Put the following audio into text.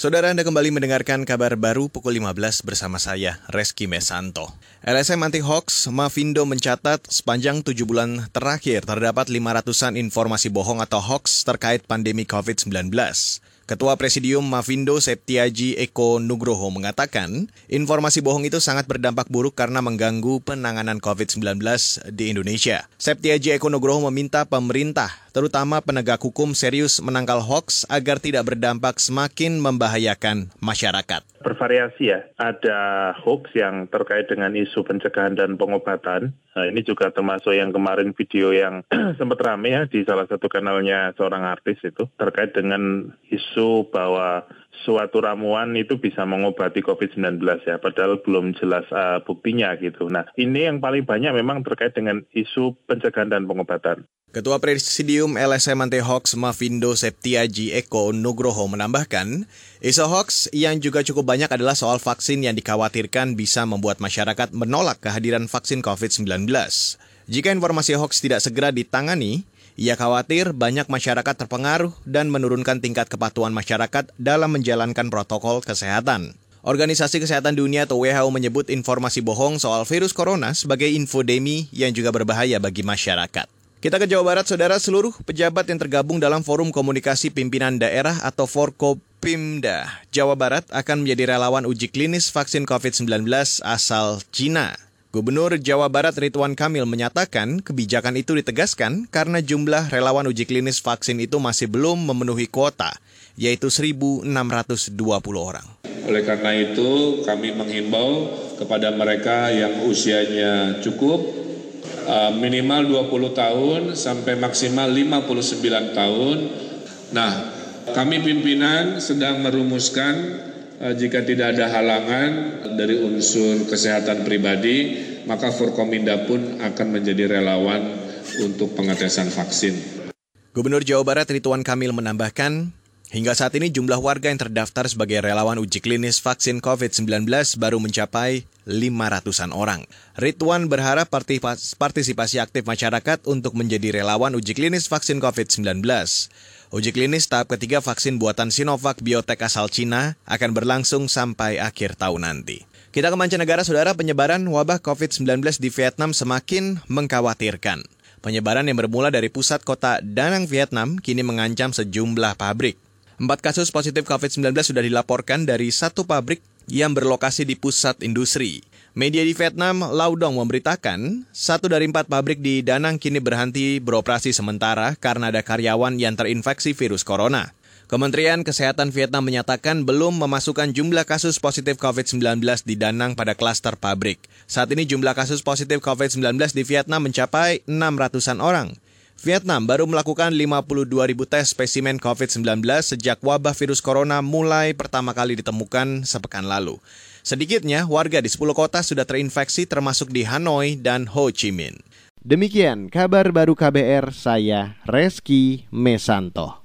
Saudara Anda kembali mendengarkan kabar baru pukul 15 bersama saya, Reski Mesanto. LSM Anti Hoax, Mavindo mencatat sepanjang tujuh bulan terakhir terdapat 500-an informasi bohong atau hoax terkait pandemi COVID-19. Ketua Presidium Mavindo Septiaji Eko Nugroho mengatakan, informasi bohong itu sangat berdampak buruk karena mengganggu penanganan COVID-19 di Indonesia. Septiaji Eko Nugroho meminta pemerintah, terutama penegak hukum serius menangkal hoax agar tidak berdampak semakin membahayakan masyarakat bervariasi ya. Ada hoax yang terkait dengan isu pencegahan dan pengobatan. Nah, ini juga termasuk yang kemarin video yang sempat rame ya di salah satu kanalnya seorang artis itu terkait dengan isu bahwa suatu ramuan itu bisa mengobati COVID-19 ya, padahal belum jelas uh, buktinya gitu. Nah, ini yang paling banyak memang terkait dengan isu pencegahan dan pengobatan. Ketua Presidium LSM Anti Hoax Mavindo Septiaji Eko Nugroho menambahkan, isu hoax yang juga cukup banyak adalah soal vaksin yang dikhawatirkan bisa membuat masyarakat menolak kehadiran vaksin COVID-19. Jika informasi hoax tidak segera ditangani, ia khawatir banyak masyarakat terpengaruh dan menurunkan tingkat kepatuhan masyarakat dalam menjalankan protokol kesehatan. Organisasi Kesehatan Dunia atau WHO menyebut informasi bohong soal virus corona sebagai infodemi yang juga berbahaya bagi masyarakat. Kita ke Jawa Barat, saudara seluruh pejabat yang tergabung dalam Forum Komunikasi Pimpinan Daerah atau Forkopimda Jawa Barat akan menjadi relawan uji klinis vaksin COVID-19 asal Cina. Gubernur Jawa Barat Ridwan Kamil menyatakan kebijakan itu ditegaskan karena jumlah relawan uji klinis vaksin itu masih belum memenuhi kuota, yaitu 1.620 orang. Oleh karena itu, kami menghimbau kepada mereka yang usianya cukup Eh, minimal 20 tahun sampai maksimal 59 tahun. Nah, kami pimpinan sedang merumuskan uh, jika tidak ada halangan dari unsur kesehatan pribadi, maka Forkominda pun akan menjadi relawan untuk pengetesan vaksin. Gubernur Jawa Barat Ridwan Kamil menambahkan, Hingga saat ini jumlah warga yang terdaftar sebagai relawan uji klinis vaksin COVID-19 baru mencapai 500-an orang. Ridwan berharap partisipasi aktif masyarakat untuk menjadi relawan uji klinis vaksin COVID-19. Uji klinis tahap ketiga vaksin buatan Sinovac Biotech asal Cina akan berlangsung sampai akhir tahun nanti. Kita ke mancanegara, saudara, penyebaran wabah COVID-19 di Vietnam semakin mengkhawatirkan. Penyebaran yang bermula dari pusat kota Danang, Vietnam, kini mengancam sejumlah pabrik. Empat kasus positif COVID-19 sudah dilaporkan dari satu pabrik yang berlokasi di pusat industri. Media di Vietnam, Laudong memberitakan, satu dari empat pabrik di Danang kini berhenti beroperasi sementara karena ada karyawan yang terinfeksi virus corona. Kementerian Kesehatan Vietnam menyatakan belum memasukkan jumlah kasus positif COVID-19 di Danang pada klaster pabrik. Saat ini jumlah kasus positif COVID-19 di Vietnam mencapai 600-an orang. Vietnam baru melakukan 52 ribu tes spesimen COVID-19 sejak wabah virus corona mulai pertama kali ditemukan sepekan lalu. Sedikitnya, warga di 10 kota sudah terinfeksi termasuk di Hanoi dan Ho Chi Minh. Demikian kabar baru KBR saya Reski Mesanto.